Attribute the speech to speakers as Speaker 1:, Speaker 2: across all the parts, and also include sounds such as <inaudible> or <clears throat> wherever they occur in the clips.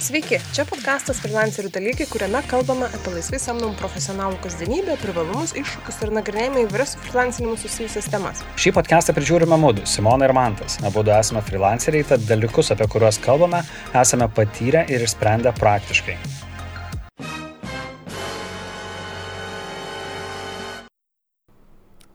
Speaker 1: Sveiki, čia podkastas Freelancerių dalykai, kuriame kalbame apie laisvai samdomų profesionalų kasdienybę, privalumus, iššūkius ir nagrinėjame įvairias su freelancinimu susijusias temas.
Speaker 2: Šį podcastą prižiūrime mūdu, Simona ir Mantas. Abu esame freelanceriai, tad dalykus, apie kuriuos kalbame, esame patyrę ir išsprendę praktiškai.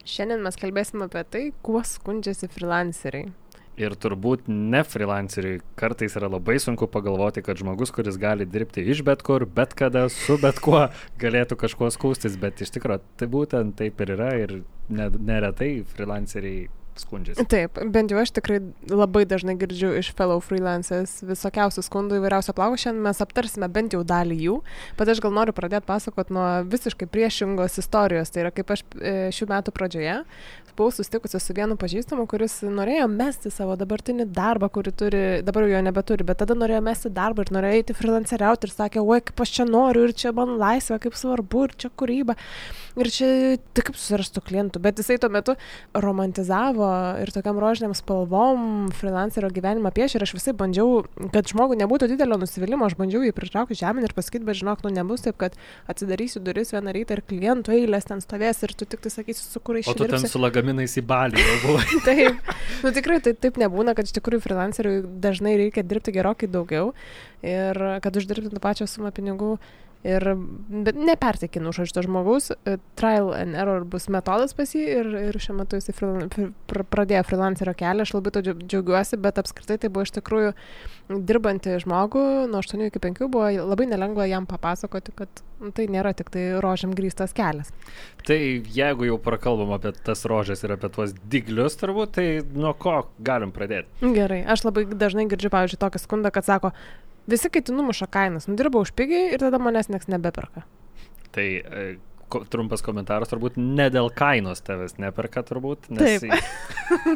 Speaker 1: Šiandien mes kalbėsime apie tai, kuo skundžiasi freelanceriai.
Speaker 2: Ir turbūt ne freelanceriui kartais yra labai sunku pagalvoti, kad žmogus, kuris gali dirbti iš bet kur, bet kada, su bet kuo, galėtų kažkuo skūstis, bet iš tikrųjų tai būtent taip ir yra ir neretai freelanceriai skundžiasi.
Speaker 1: Taip, bent jau aš tikrai labai dažnai girdžiu iš fellow freelancers visokiausių skundų įvairiausio plauko. Šiandien mes aptarsime bent jau dalį jų, bet aš gal noriu pradėti pasakoti nuo visiškai priešingos istorijos. Tai yra kaip aš e, šių metų pradžioje buvau susitikusi su vienu pažįstamu, kuris norėjo mesti savo dabartinį darbą, kurį turi, dabar jo nebeturi, bet tada norėjo mesti darbą ir norėjo eiti freelanceriauti ir sakė, oi, kaip aš čia noriu ir čia man laisvė, kaip svarbu ir čia kūryba. Ir čia tik susirastų klientų, bet jisai tuo metu romantizavo ir tokiam rožiniam spalvom freelancerio gyvenimą piešė ir aš visai bandžiau, kad žmogui nebūtų didelio nusivylimą, aš bandžiau jį pritraukti žemyn ir pasakyti, bet žinok, nu nebus taip, kad atsidarysiu duris vieną rytą ir klientų eilės ten stovės ir tu tik tai sakysi, su kuriais
Speaker 2: išėjai. O tu ten su lagaminais į balį jau buvai. <laughs>
Speaker 1: taip, nu tikrai tai taip nebūna, kad iš tikrųjų freelanceriui dažnai reikia dirbti gerokai daugiau ir kad uždirbti tą pačią sumą pinigų Ir, nepertekinu už šito žmogaus, e, trial and error bus metodas pas jį ir, ir šiuo metu jis pr pradėjo freelancerio kelią, aš labai to džiaugiuosi, bet apskritai tai buvo iš tikrųjų dirbantį žmogų, nuo 8 iki 5 buvo labai nelengva jam papasakoti, kad tai nėra tik tai rožiam grįstas kelias.
Speaker 2: Tai jeigu jau prakalbam apie tas rožės ir apie tuos diglius, turbūt, tai nuo ko galim pradėti?
Speaker 1: Gerai, aš labai dažnai girdžiu, pavyzdžiui, tokią skundą, kad sako, Visi kiti numuša kainas, nudirba už pigiai ir tada manęs niekas nebeperka.
Speaker 2: Tai e, ko, trumpas komentaras turbūt ne dėl kainos tavęs neperka turbūt. Nes... Taip.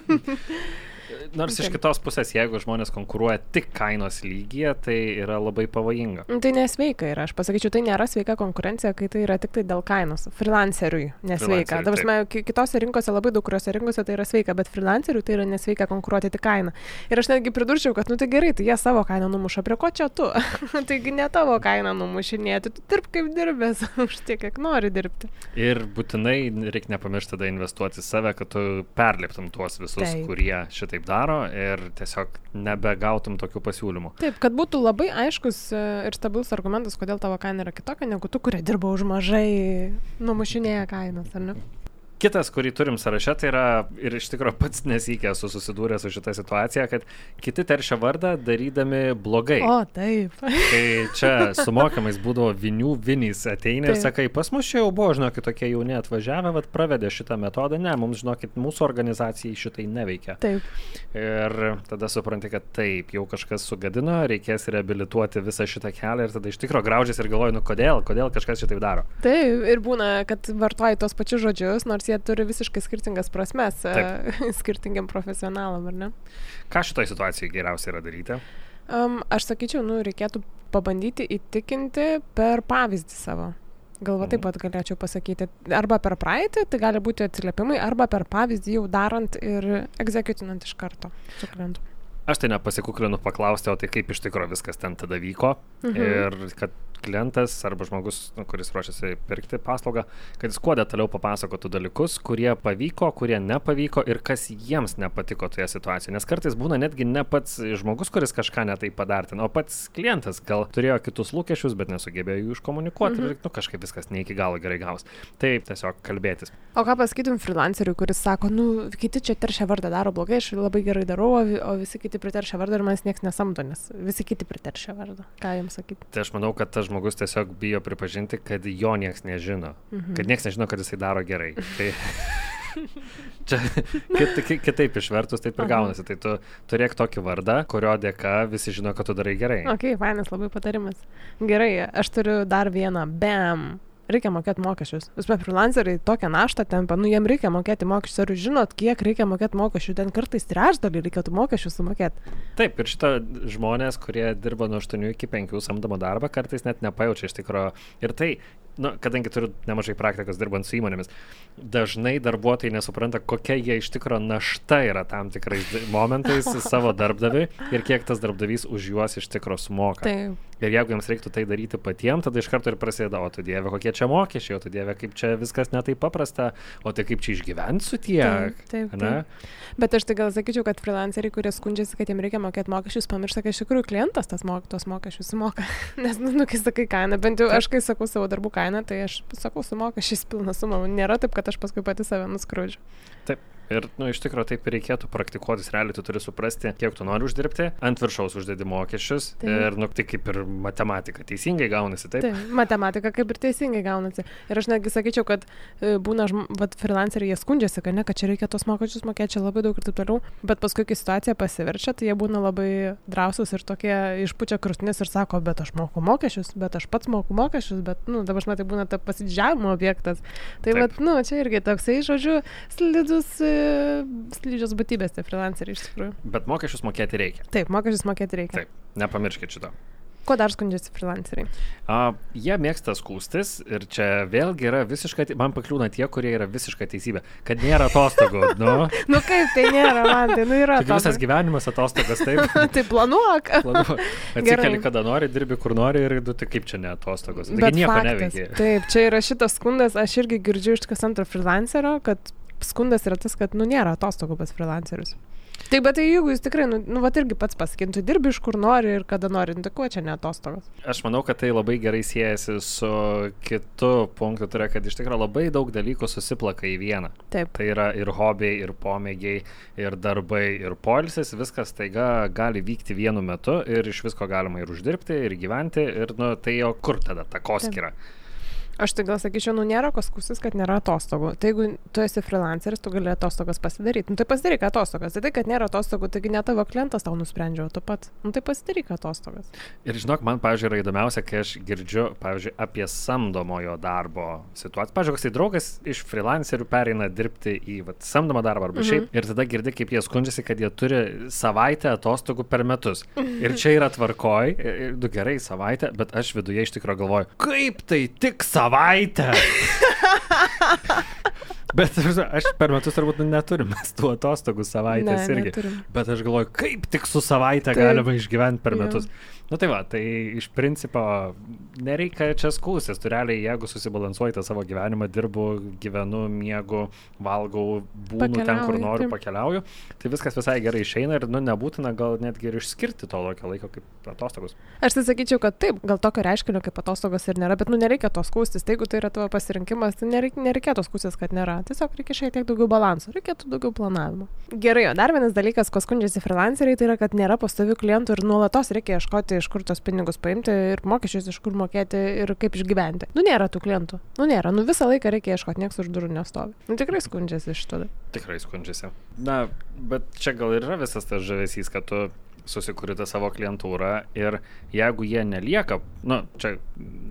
Speaker 2: <laughs> Nors iš kitos pusės, jeigu žmonės konkuruoja tik kainos lygyje, tai yra labai pavojinga.
Speaker 1: Tai nesveika yra, aš pasakyčiau, tai nėra sveika konkurencija, kai tai yra tik tai dėl kainos. Freelanceriui nesveika. Dabar kitose rinkose, labai daug kuriuose rinkose tai yra sveika, bet freelanceriui tai yra nesveika konkuruoti tik kainą. Ir aš netgi pridurčiau, kad, nu tai gerai, tai jie savo kainą numuša, prie ko čia tu? <laughs> Taigi ne tavo kainą numušinėti, tu dirb kaip dirbęs, <laughs> už tiek, kiek nori dirbti.
Speaker 2: Ir būtinai reikia nepamiršti tada investuoti į save, kad tu perliptum tuos visus, Taip. kurie šitai taip daro ir tiesiog nebegautum tokių pasiūlymų.
Speaker 1: Taip, kad būtų labai aiškus e, ir stabilus argumentas, kodėl tavo kaina yra kitokia negu tu, kurie dirba už mažai, numušinėja kainas, ar ne?
Speaker 2: Kitas, kurį turim sąraše, tai yra ir iš tikrųjų pats nesikė esu susidūręs su šitą situaciją, kad kiti teršia vardą darydami blogai.
Speaker 1: O, taip.
Speaker 2: Kai čia su mokymais būdavo vinių vinys ateina ir sakai, pas mus čia jau buvo, žinokit, tokie jauni atvažiavę, vad pravedė šitą metodą, ne, mums, žinokit, mūsų organizacijai šitai neveikia.
Speaker 1: Taip.
Speaker 2: Ir tada supranti, kad taip, jau kažkas sugadino, reikės reabilituoti visą šitą kelią ir tada iš tikrųjų graužės ir galvoju, nu kodėl, kodėl kažkas šitaip daro.
Speaker 1: Taip, ir būna, kad vartoji tos pačius žodžius, nors jie turi visiškai skirtingas prasmes Taip. <laughs> skirtingiam profesionalam, ar ne?
Speaker 2: Ką šitoje situacijoje geriausia yra daryti?
Speaker 1: Um, aš sakyčiau, nu, reikėtų pabandyti įtikinti per pavyzdį savo. Galva mhm. taip pat galėčiau pasakyti. Arba per praeitį, tai gali būti atsiliepimai, arba per pavyzdį jau darant ir egzekutinant iš karto su klientu.
Speaker 2: Aš tai nepasikuklinu paklausti, o tai kaip iš tikrųjų viskas ten tada vyko. Mhm. Ir kad klientas arba žmogus, nu, kuris ruošiasi pirkti paslaugą, kad jis kuo detaliau papasakotų dalykus, kurie pavyko, kurie nepavyko ir kas jiems nepatiko toje situacijoje. Nes kartais būna netgi ne pats žmogus, kuris kažką netai padartino, o pats klientas gal turėjo kitus lūkesčius, bet nesugebėjo jų iškomunikuoti mhm. ir nu, kažkaip viskas ne iki galo gerai gaus. Tai tiesiog kalbėtis.
Speaker 1: O ką pasakytum freelanceriui, kuris sako, nu, kiti čia teršia vardą daro blogai, aš labai gerai darau, o visi kiti priteršia vardą ir manęs niekas nesamdo, nes visi kiti priteršia vardą. Ką jums sakyti?
Speaker 2: Tai aš manau, kad tas žmogus tiesiog bijo pripažinti, kad jo niekas nežino. Mhm. Kad niekas nežino, kad jisai daro gerai. <laughs> Tai <laughs> čia kit, kitaip išvertus taip ir gaunasi. Tai tu turėk tokį vardą, kurio dėka visi žino, kad tu darai gerai.
Speaker 1: Ok, fainas labai patarimas. Gerai, aš turiu dar vieną. BAM reikia mokėti mokesčius. Jūs pat freelanceriai tokią naštą tempia, nu jiem reikia mokėti mokesčius. Ar jūs žinot, kiek reikia mokėti mokesčių? Ten kartais trečdalį reikėtų mokesčių sumokėti.
Speaker 2: Taip, ir šitą žmonės, kurie dirba nuo 8 iki 5 samdomą darbą, kartais net nepajaučia iš tikrųjų. Ir tai nu, kadangi turiu nemažai praktikos dirbant su įmonėmis, dažnai darbuotojai nesupranta, kokia jie iš tikrųjų našta yra tam tikrais momentais <laughs> savo darbdaviui ir kiek tas darbdavys už juos iš tikrųjų sumoka.
Speaker 1: Taip.
Speaker 2: Ir jeigu jiems reiktų tai daryti patiems, tada iš karto ir prasideda, o tu dieve, kokie čia mokesčiai, o tu dieve, kaip čia viskas netai paprasta, o tai kaip čia išgyvensiu tiek.
Speaker 1: Taip, taip, taip. Bet aš tai gal sakyčiau, kad freelanceriai, kurie skundžiasi, kad jiems reikia mokėti mokesčius, pamiršta, kad iš tikrųjų klientas tas mok, tos mokesčius sumoka. <laughs> Nes, nu, nu, kai sakai kainą, bent jau aš, kai sakau savo darbų kainą, tai aš sakau su mokesčiais pilną sumą. Nėra taip, kad aš paskui pati save nuskrūdžiu.
Speaker 2: Taip. Ir, nu, iš tikrųjų taip ir reikėtų praktikuotis, realiai tu turi suprasti, kiek tu nori uždirbti, ant viršaus uždedi mokesčius
Speaker 1: Taip.
Speaker 2: ir, nu, tai kaip ir matematika, teisingai gaunasi, taip?
Speaker 1: Taip, matematika kaip ir teisingai gaunasi. Ir aš netgi sakyčiau, kad e, būna, vat, freelanceriai jie skundžiasi, kad ne, kad čia reikia tos mokesčius mokėti, čia labai daug ir taip toliau. Bet paskui, kai situacija pasiverčia, tai jie būna labai drąsūs ir tokie išpučia krūtinės ir sako, bet aš moku mokesčius, bet aš pats moku mokesčius, bet, nu, dabar aš matai, būna ta pasididžiavimo objektas. Tai, vat, nu, čia irgi toksai, žodžiu, slidus, e, slidžios būtybės tie freelanceriai iš tikrųjų.
Speaker 2: Bet mokesčius mokėti reikia.
Speaker 1: Taip, mokesčius mokėti reikia.
Speaker 2: Taip, nepamirškit šito.
Speaker 1: Kuo dar skundžiasi freelanceriai?
Speaker 2: A, jie mėgsta skūstis ir čia vėlgi yra visiškai, man pakliūna tie, kurie yra visiška teisybė, kad nėra atostogų. <laughs> Nu,
Speaker 1: Nu kaip tai nėra, man tai, nu yra.
Speaker 2: Taigi visas gyvenimas atostogas, taip. <laughs>
Speaker 1: tai planuok. <laughs> Gerai.
Speaker 2: Atsikeli, kada nori, dirbi kur nori ir tu tai kaip čia ne atostogos. Taigi nieko neveikia.
Speaker 1: Taip, čia yra šitas skundas, aš irgi girdžiu iš kas antro freelancerio, kad skundas yra tas, kad, nu, nėra atostogų pas freelancerius. Taip, bet tai jeigu jūs tikrai, nu, nu va irgi pats pasakytum, tu dirbi iš kur nori ir kada nori, nu, tai kuo čia ne atostogos?
Speaker 2: Aš manau, kad tai labai gerai siejasi su kitu punktu, tai yra, kad iš tikrųjų labai daug dalykų susiplaka į vieną.
Speaker 1: Taip.
Speaker 2: Tai yra ir hobiai, ir pomėgiai, ir darbai, ir polisis, viskas taiga gali vykti vienu metu ir iš visko galima ir uždirbti, ir gyventi, ir nu, tai jo kur tada takoskira.
Speaker 1: Aš tai gal sakyčiau, nu nėra ko skusis, kad nėra atostogų. Tai jeigu tu esi freelanceris, tu gali atostogas pasidaryti. Nu tai pasidaryk atostogas. Tai tai, kad nėra atostogų, taigi ne tavo klientas tau nusprendžia, o tu pats. Nu tai pasidaryk atostogas.
Speaker 2: Ir žinok, man, pavyzdžiui, yra įdomiausia, kai aš girdžiu, pavyzdžiui, apie samdomojo darbo situaciją. Pavyzdžiui, koks tai draugas iš freelancerių pereina dirbti į vat, samdomą darbą arba
Speaker 1: Mhm.
Speaker 2: šiaip. Ir tada girdi, kaip jie skundžiasi, kad jie turi savaitę atostogų per metus. Ir čia yra tvarkoj, ir, ir, du gerai, savaitę, bet aš viduje iš tikrųjų galvoju, kaip tai tik savaitę. baita! <laughs> Bet aš per metus turbūt nu, neturim mes tų atostogų savaitės
Speaker 1: ne,
Speaker 2: irgi.
Speaker 1: neturim.
Speaker 2: Bet aš galvoju, kaip tik su savaitę
Speaker 1: Taip.
Speaker 2: galima išgyventi per metus. Na tai va, tai iš principo nereikia čia skūstis. Tu realiai, jeigu susibalansuoji tą savo gyvenimą, dirbu, gyvenu, miegu, valgau, būnu ten, kur noriu,
Speaker 1: taip.
Speaker 2: pakeliauju, tai viskas visai gerai išeina ir nu, nebūtina gal netgi ir išskirti to tokio laiko kaip atostogos.
Speaker 1: Aš tai sakyčiau, kad taip, gal tokio reiškinio kaip atostogos ir nėra, bet nu nereikia to skūstis. Tai jeigu tai yra tavo pasirinkimas, tai nereik, nereikėtų skūstis, kad nėra. Tiesiog reikia šiek tiek daugiau balanso, reikėtų daugiau planavimo. Gerai, o dar vienas dalykas, ko skundžiasi freelanceriai, tai yra, kad nėra pastovių klientų ir nuolatos reikia ieškoti, iš kur tos pinigus paimti ir mokesčius iš kur mokėti ir kaip išgyventi. Nu nėra tų klientų. Nu nėra, nu visą laiką reikia ieškoti, niekas už durų nestovi. Nu tikrai skundžiasi iš tada.
Speaker 2: Tikrai skundžiasi. Na, bet čia gal ir yra visas tas žavesys, kad tu susikuri tą savo klientūrą ir jeigu jie nelieka, nu, čia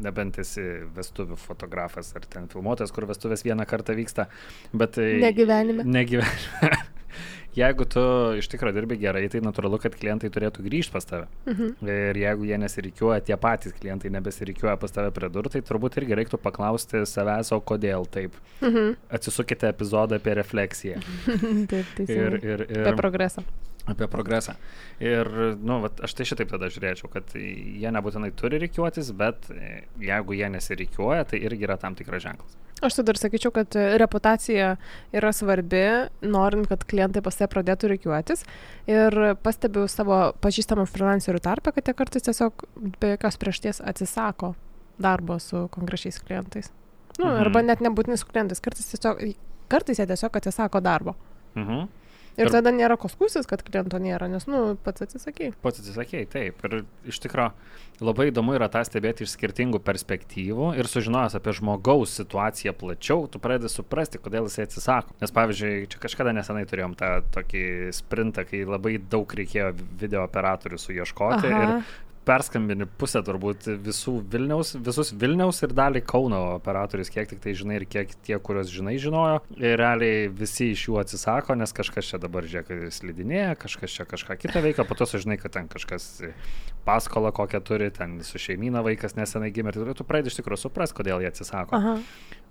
Speaker 2: nebent esi vestuvių fotografas ar ten filmuotojas, kur vestuvės vieną kartą vyksta, bet... tai-
Speaker 1: Negyvenime.
Speaker 2: Negyvenime. <laughs> Jeigu tu iš tikrųjų dirbi gerai, tai natūralu, kad klientai turėtų grįžti pas tave.
Speaker 1: Mhm.
Speaker 2: Ir jeigu jie nesirikiuoja, tie patys klientai nebesirikiuoja pas tave prie durų, tai turbūt irgi reiktų paklausti savęs, o kodėl taip.
Speaker 1: Mhm.
Speaker 2: Atsisukite epizodą apie refleksiją. <laughs>
Speaker 1: taip,
Speaker 2: Ir,
Speaker 1: teisingai.
Speaker 2: ir, ir,
Speaker 1: Apie progresą.
Speaker 2: Apie progresą. Ir, nu, vat, aš tai šitaip tada žiūrėčiau, kad jie nebūtinai turi reikiuotis, bet e, jeigu jie nesirikiuoja, tai irgi yra tam tikras ženklas.
Speaker 1: Aš tada ir sakyčiau, kad e, reputacija yra svarbi, norint, kad klientai pas tave pradėtų reikiuotis. Ir pastebiu savo pažįstamų freelancerių tarpę, kad jie kartais tiesiog be jokios priešties atsisako darbo su konkrečiais klientais. Nu,
Speaker 2: mhm.
Speaker 1: Arba net nebūtinai su klientais, kartais, tiesiog, kartais jie tiesiog atsisako darbo.
Speaker 2: Mhm.
Speaker 1: Ir, tada nėra ko skūsis, kad kliento nėra, nes, nu, pats atsisakė.
Speaker 2: Pats atsisakėjai, taip. Ir iš tikrųjų labai įdomu yra tą stebėti iš skirtingų perspektyvų ir sužinojęs apie žmogaus situaciją plačiau, tu pradedi suprasti, kodėl jisai atsisako. Nes pavyzdžiui, čia kažkada nesenai turėjom tą tokį sprintą, kai labai daug reikėjo video operatorių suieškoti
Speaker 1: Aha.
Speaker 2: ir perskambini pusę turbūt visų Vilniaus, visus Vilniaus ir dalį Kauno operatorius, kiek tik tai žinai ir kiek tie, kuriuos žinai, žinojo. Ir realiai visi iš jų atsisako, nes kažkas čia dabar, žiūrėk, slidinėja, kažkas čia kažką kitą veikia, po to sužinai, kad ten kažkas paskolą kokią turi, ten su šeimyna vaikas nesenai gimė ir tu pradedi iš tikrųjų supras, kodėl jie atsisako.
Speaker 1: Aha.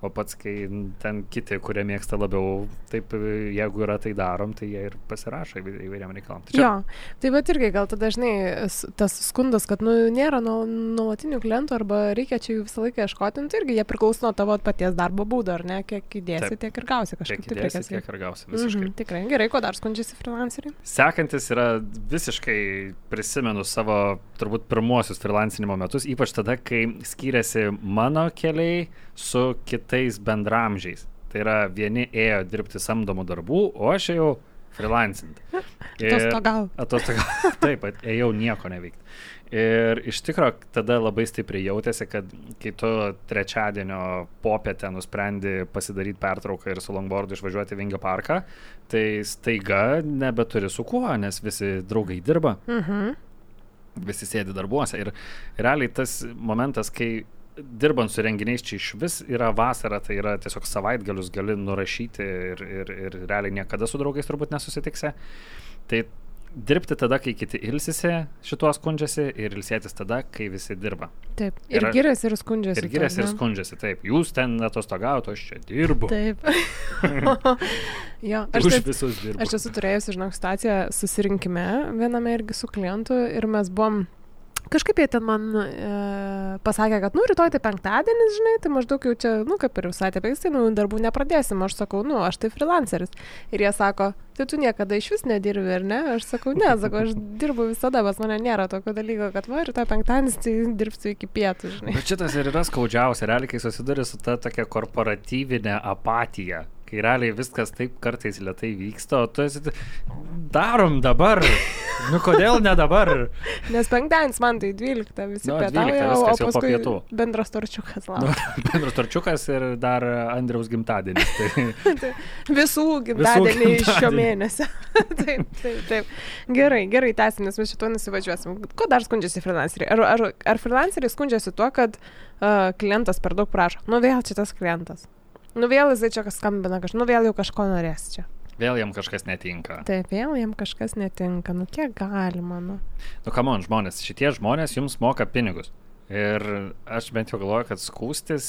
Speaker 2: O pats, kai ten kiti, kurie mėgsta labiau, taip, jeigu yra tai darom, tai jie ir pasirašo įvai- įvairiam reikalam. Tai
Speaker 1: Jo, tai bet irgi gal tada dažnai tas skundas, kad nu, nėra nu- nuolatinių klientų arba reikia čia jų visą laiką ieškoti, nu, tai irgi jie priklauso nuo tavo paties darbo būdo, ar ne, kiek įdėsi,
Speaker 2: Taip.
Speaker 1: tiek ir gausi
Speaker 2: Kiek
Speaker 1: kažkaip taip
Speaker 2: įdėsi, tiek ir gausi visiškai.
Speaker 1: Mhm, tikrai, gerai, ko dar skundžiasi freelanceriai?
Speaker 2: Sekantis yra visiškai prisimenu savo turbūt pirmuosius freelancinimo metus, ypač tada, kai skyrėsi mano keliai su kitais bendramžiais. Tai yra vieni ėjo dirbti samdomų darbų, o aš ėjau
Speaker 1: to gal.
Speaker 2: Atostogau. <laughs> Taip, ėjau nieko neveikti. Ir iš tikrųjų tada labai stipriai jautėsi, kad kai tu trečiadienio popietę nusprendi pasidaryti pertrauką ir su longboardu išvažiuoti į Vingio parką, tai staiga nebeturi su kuo, nes visi draugai dirba
Speaker 1: Mhm.
Speaker 2: visi sėdi darbuose. Ir realiai tas momentas, kai dirbant su renginiais čia iš vis yra vasara, tai yra tiesiog savaitgalius gali nurašyti ir, ir, ir realiai niekada su draugais turbūt nesusitiksi. Tai dirbti tada, kai kiti ilsisi, šituo skundžiasi ir ilsėtis tada, kai visi dirba.
Speaker 1: Taip. Ir
Speaker 2: Yra-
Speaker 1: giriasi ir skundžiasi.
Speaker 2: Ir giriasi ir skundžiasi, taip, jūs ten atostogauto, aš čia dirbu.
Speaker 1: Taip. <laughs> jo, aš
Speaker 2: Už
Speaker 1: taip,
Speaker 2: visus dirbu.
Speaker 1: Aš esu turėjusi, žinok, situaciją susirinkime viename irgi su klientu ir mes buvom Kažkaip jie ten man e, pasakė, kad, nu, rytoj tai penktadienis, žinai, tai maždaug jau čia, nu, kaip ir visai taip, tai, nu, darbų nepradėsim. Aš sakau, nu, aš tai freelanceris. Ir jie sako, tai tu niekada iš vis nedirbi, ar ne? Aš sakau, ne, sakau, aš dirbu visada, bet mane nėra tokio dalyko, kad, va, rytoj penktadienis, tai dirbsiu iki pietų, žinai.
Speaker 2: Bet šitas ir yra skaudžiausia, realiai, kai susiduri su ta tokia korporatyvinė apatija, kai realiai viskas taip kartais lietai vyksta, o tu esi, darom dabar. Nu kodėl ne dabar? <laughs>
Speaker 1: Nes penktadienis man tai 12, visi
Speaker 2: Nu, 12
Speaker 1: pietauja, o,
Speaker 2: jau po
Speaker 1: paskui
Speaker 2: pietų.
Speaker 1: bendras torčiukas
Speaker 2: Nu,
Speaker 1: laukia. <laughs>
Speaker 2: Bendras torčiukas ir dar Andriaus gimtadienis. Tai <laughs>
Speaker 1: Visų gimtadienį iš šio mėnesio. taip, taip, taip. Gerai, gerai, tęsim, nes mes šito nusivažiuosim. Ko dar skundžiasi freelanceriai? Ar, ar, ar freelanceriai skundžiasi tuo, kad uh, klientas per daug prašo? Nu vėl čia tas klientas. Nu vėl jisai čia kas skambina, kaž... nu vėl jau kažko norės čia.
Speaker 2: vėl jam kažkas netinka.
Speaker 1: Taip, vėl jam kažkas netinka. Nu kiek galima, nu.
Speaker 2: Nu, kamon, žmonės, šitie žmonės jums moka pinigus. Ir aš bent jau galvoju, kad skūstis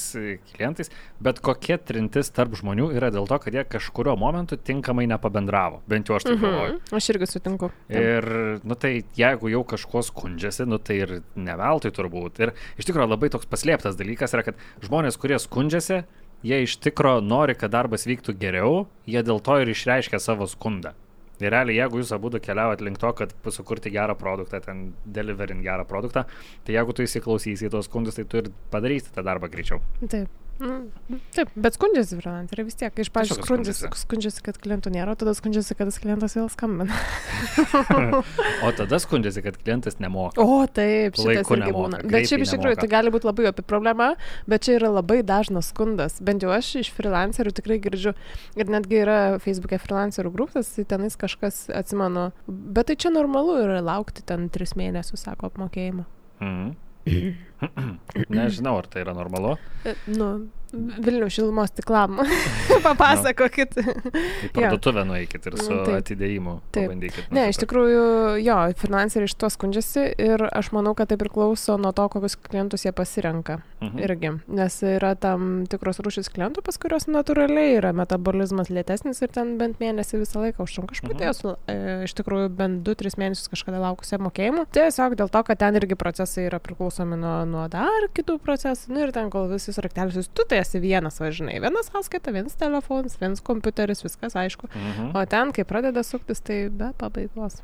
Speaker 2: klientais, bet kokia trintis tarp žmonių yra dėl to, kad jie kažkurio momentu tinkamai nepabendravo. Bent jau aš taip galvoju.
Speaker 1: Mhm. Aš irgi sutinku.
Speaker 2: Ir, nu tai, jeigu jau kažkuo skundžiasi, nu tai ir neveltui turbūt. Ir iš tikrųjų labai toks paslėptas dalykas yra, kad žmonės, kurie skundžiasi, jie iš tikrųjų nori, kad darbas vyktų geriau, jie dėl to ir išreiškia savo skundą. Ir realiai, jeigu jūs abu keliaujat link to, kad sukurti gerą produktą, ten deliverint gerą produktą, tai jeigu tu įsiklausysi į tos skundus, tai tu ir padarysi tą darbą greičiau.
Speaker 1: Taip. Nu, taip, bet skundžiasi freelanceriai vis tiek. Iš
Speaker 2: Tiesiog
Speaker 1: skundžiasi,
Speaker 2: skundžiasi.
Speaker 1: kad klientų nėra, tada skundžiasi, kad tas klientas vėl skambina. <laughs>
Speaker 2: O tada skundžiasi, kad klientas nemoka.
Speaker 1: O, taip, šitas
Speaker 2: Laiku
Speaker 1: irgi būna. Bet šiaip iš tikrųjų tai gali būti labai opi problema, bet čia yra labai dažnas skundas. Bent jau aš iš freelancerių tikrai girdžiu. Ir netgi yra Facebook'e freelancerių grupės, tai tenais kažkas atsimenu. Bet tai čia normalu yra laukti ten tris mėnesius, sako, apmokėjimo.
Speaker 2: Mhm. <clears throat> Nežinau, ar tai yra normalu.
Speaker 1: E, Nu, Vilnių šilumos tiklam. <laughs> <laughs> Papasakokit.
Speaker 2: Į parduotuvę nueikit ir su
Speaker 1: Mm, taip.
Speaker 2: atidėjimu
Speaker 1: Taip.
Speaker 2: pabandykit.
Speaker 1: Ne, iš tikrųjų, jo, finanseriai iš to skundžiasi ir aš manau, kad tai priklauso nuo to, kokius klientus jie pasirenka.
Speaker 2: Mhm.
Speaker 1: Irgi, nes yra tam tikros rūšis klientų, pas kurios natūraliai yra metabolizmas lėtesnis ir ten bent mėnesį visą laiką užtrunka. Aš
Speaker 2: Mhm.
Speaker 1: pati esu e, iš tikrųjų bent 2-3 mėnesius kažkada laukusi mokėjimų. Tiesiog dėl to, kad ten irgi procesai yra priklausomi nuo, nuo dar kitų procesų. Nu, ir ten, kol visus raktelius, tu tai esi vienas, važinai. Vienas sąskaita, vienas telefonas, vienas kompiuteris, viskas aišku.
Speaker 2: Mhm.
Speaker 1: O ten, kai pradeda suktis, tai be pabaigos.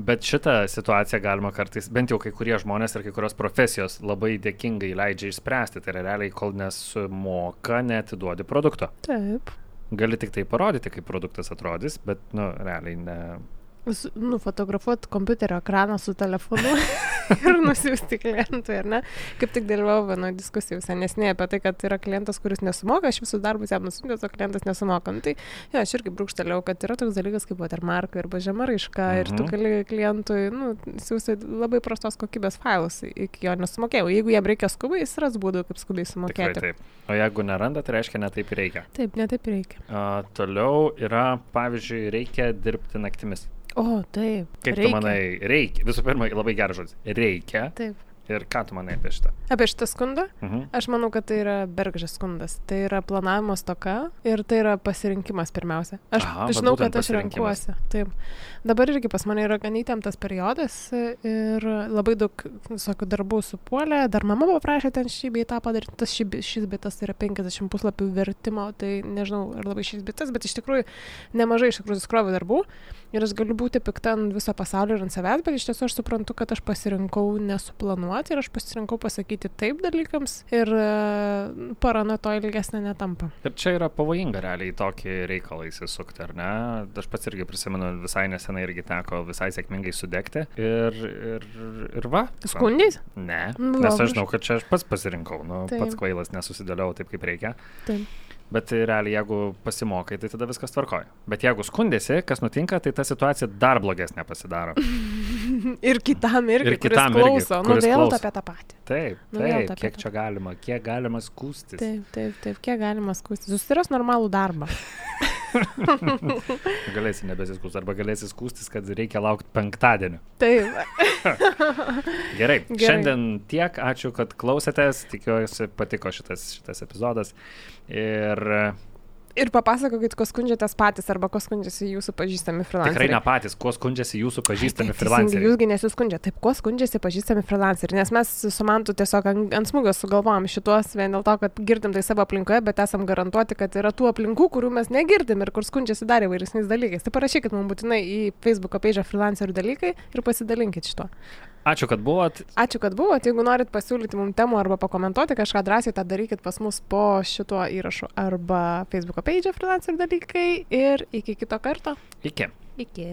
Speaker 2: Bet šitą situaciją galima kartais, bent jau kai kurie žmonės ir kai kurios profesijos labai dėkingai leidžia išspręsti. Tai yra realiai, kol nesumoka, netiduodi produkto.
Speaker 1: Taip.
Speaker 2: Gali tik tai parodyti, kaip produktas atrodys, bet, nu, realiai ne.
Speaker 1: Nufotografuoti kompiuterio ekraną su telefonu <laughs> ir nusiųsti klientui, ar ne? Kaip tik dalyvau vienoje diskusijoje nesnei apie tai, kad yra klientas, kuris nesumoka, aš visus darbus jam nusiunčiu, o klientas nesumoka. Nu, tai jo, aš irgi brūkštelėjau, kad yra toks dalykas kaip watermark arba žema raiška mhm. ir tu
Speaker 2: Mhm.
Speaker 1: gali klientui nu, siūsti labai prastos kokybės failus iki jo nesumokėjau. Jeigu jam reikia skubiai, jis ras būdų, kaip skubiai
Speaker 2: Tikrai
Speaker 1: sumokėti.
Speaker 2: taip. O jeigu neranda, tai reiškia, netaip reikia.
Speaker 1: Taip, netaip reikia.
Speaker 2: A, toliau yra, pavyzdžiui, reikia dirbti naktimis.
Speaker 1: O, taip.
Speaker 2: Kaip
Speaker 1: reikia.
Speaker 2: tu manai, reikia. Visų pirma, labai geras žodis. Reikia.
Speaker 1: Taip.
Speaker 2: Ir ką tu manai apie šitą?
Speaker 1: Apie šitą skundą?
Speaker 2: Mhm.
Speaker 1: Aš manau, kad tai yra bergžas skundas. Tai yra planavimo stoka ir tai yra pasirinkimas pirmiausia. Aš
Speaker 2: Aha,
Speaker 1: žinau, kad aš renkuosi. Taip. Dabar irgi pas mane yra gan įtemptas periodas ir labai daug visokių darbų supuolė. Dar mama paprašė ten šį bei tą padaryti. Tas šį, šis bitas yra 50 puslapių vertimo. Tai nežinau, ar labai šis bitas, bet iš tikrųjų nemažai iš tikrųjų skrovių darbų. Ir aš galiu būti pikta ant viso pasaulio ir ant savęs, bet iš tiesų aš suprantu, kad aš pasirinkau nesuplanuoti ir aš pasirinkau pasakyti taip dalykams ir e, parana to ilgesnė netampa.
Speaker 2: Ir čia yra pavojinga realiai tokį reikalą įsisukti, ar ne? Aš pats irgi prisimenu, visai nesenai irgi teko visai sėkmingai sudegti. Ir, ir, ir va.
Speaker 1: Skundys?
Speaker 2: Ne.
Speaker 1: Nu,
Speaker 2: Nes aš žinau, kad čia aš pats pasirinkau. Nu,
Speaker 1: Taip.
Speaker 2: pats kvailas nesusidėliau taip, kaip reikia.
Speaker 1: Taip.
Speaker 2: Bet realiai, jeigu pasimokai, tai tada viskas tvarkoja. Bet jeigu skundėsi, kas nutinka, tai ta situacija dar blogesnė pasidaro. <laughs> <laughs>
Speaker 1: Ir kitam irgi,
Speaker 2: Ir kitam
Speaker 1: kuris
Speaker 2: irgi,
Speaker 1: klauso.
Speaker 2: kuris
Speaker 1: nu vėl
Speaker 2: klauso.
Speaker 1: apie tą patį.
Speaker 2: Taip,
Speaker 1: Nu,
Speaker 2: taip,
Speaker 1: ta
Speaker 2: kiek
Speaker 1: pati.
Speaker 2: čia galima, kiek galima skūstis.
Speaker 1: Taip, taip, taip. Kiek galima skūsti? Susiras normalų darbą. <laughs>
Speaker 2: Galėsi nebesiskūsti, arba galėsi skūstis, kad reikia laukti penktadienio.
Speaker 1: Taip. <laughs>
Speaker 2: Gerai,
Speaker 1: Gerai.
Speaker 2: šiandien tiek, ačiū, kad klausėtės, tikiuosi patiko šitas, šitas epizodas. Ir
Speaker 1: Ir papasakokit, ko skundžiatės patys arba ko skundžiasi jūsų pažįstami freelanceriai.
Speaker 2: tikrai ne patys, kuo skundžiasi jūsų pažįstami
Speaker 1: teisingai,
Speaker 2: freelanceriai.
Speaker 1: Jūsgi nesiskundžia. Taip, kuo skundžiasi pažįstami freelanceriai? Nes mes su Mantu tiesiog ant, ant smūgio sugalvojom šituos vien dėl to, kad girdim tai savo aplinkoje, bet esam garantuoti, kad yra tų aplinkų, kurių mes negirdim ir kur skundžiasi dar įvairesniais dalykais. Tai parašykit mums būtinai į Facebook page freelancerių dalykai ir pasidalinkit šito.
Speaker 2: Ačiū, kad buvot.
Speaker 1: Ačiū, kad buvot. Jeigu norit pasiūlyti mums temų arba pakomentuoti kažką drąsiai, tą darykit pas mus po šituo įrašu arba Facebook page freelancerių dalykai ir iki kito karto.
Speaker 2: Iki.
Speaker 1: Iki.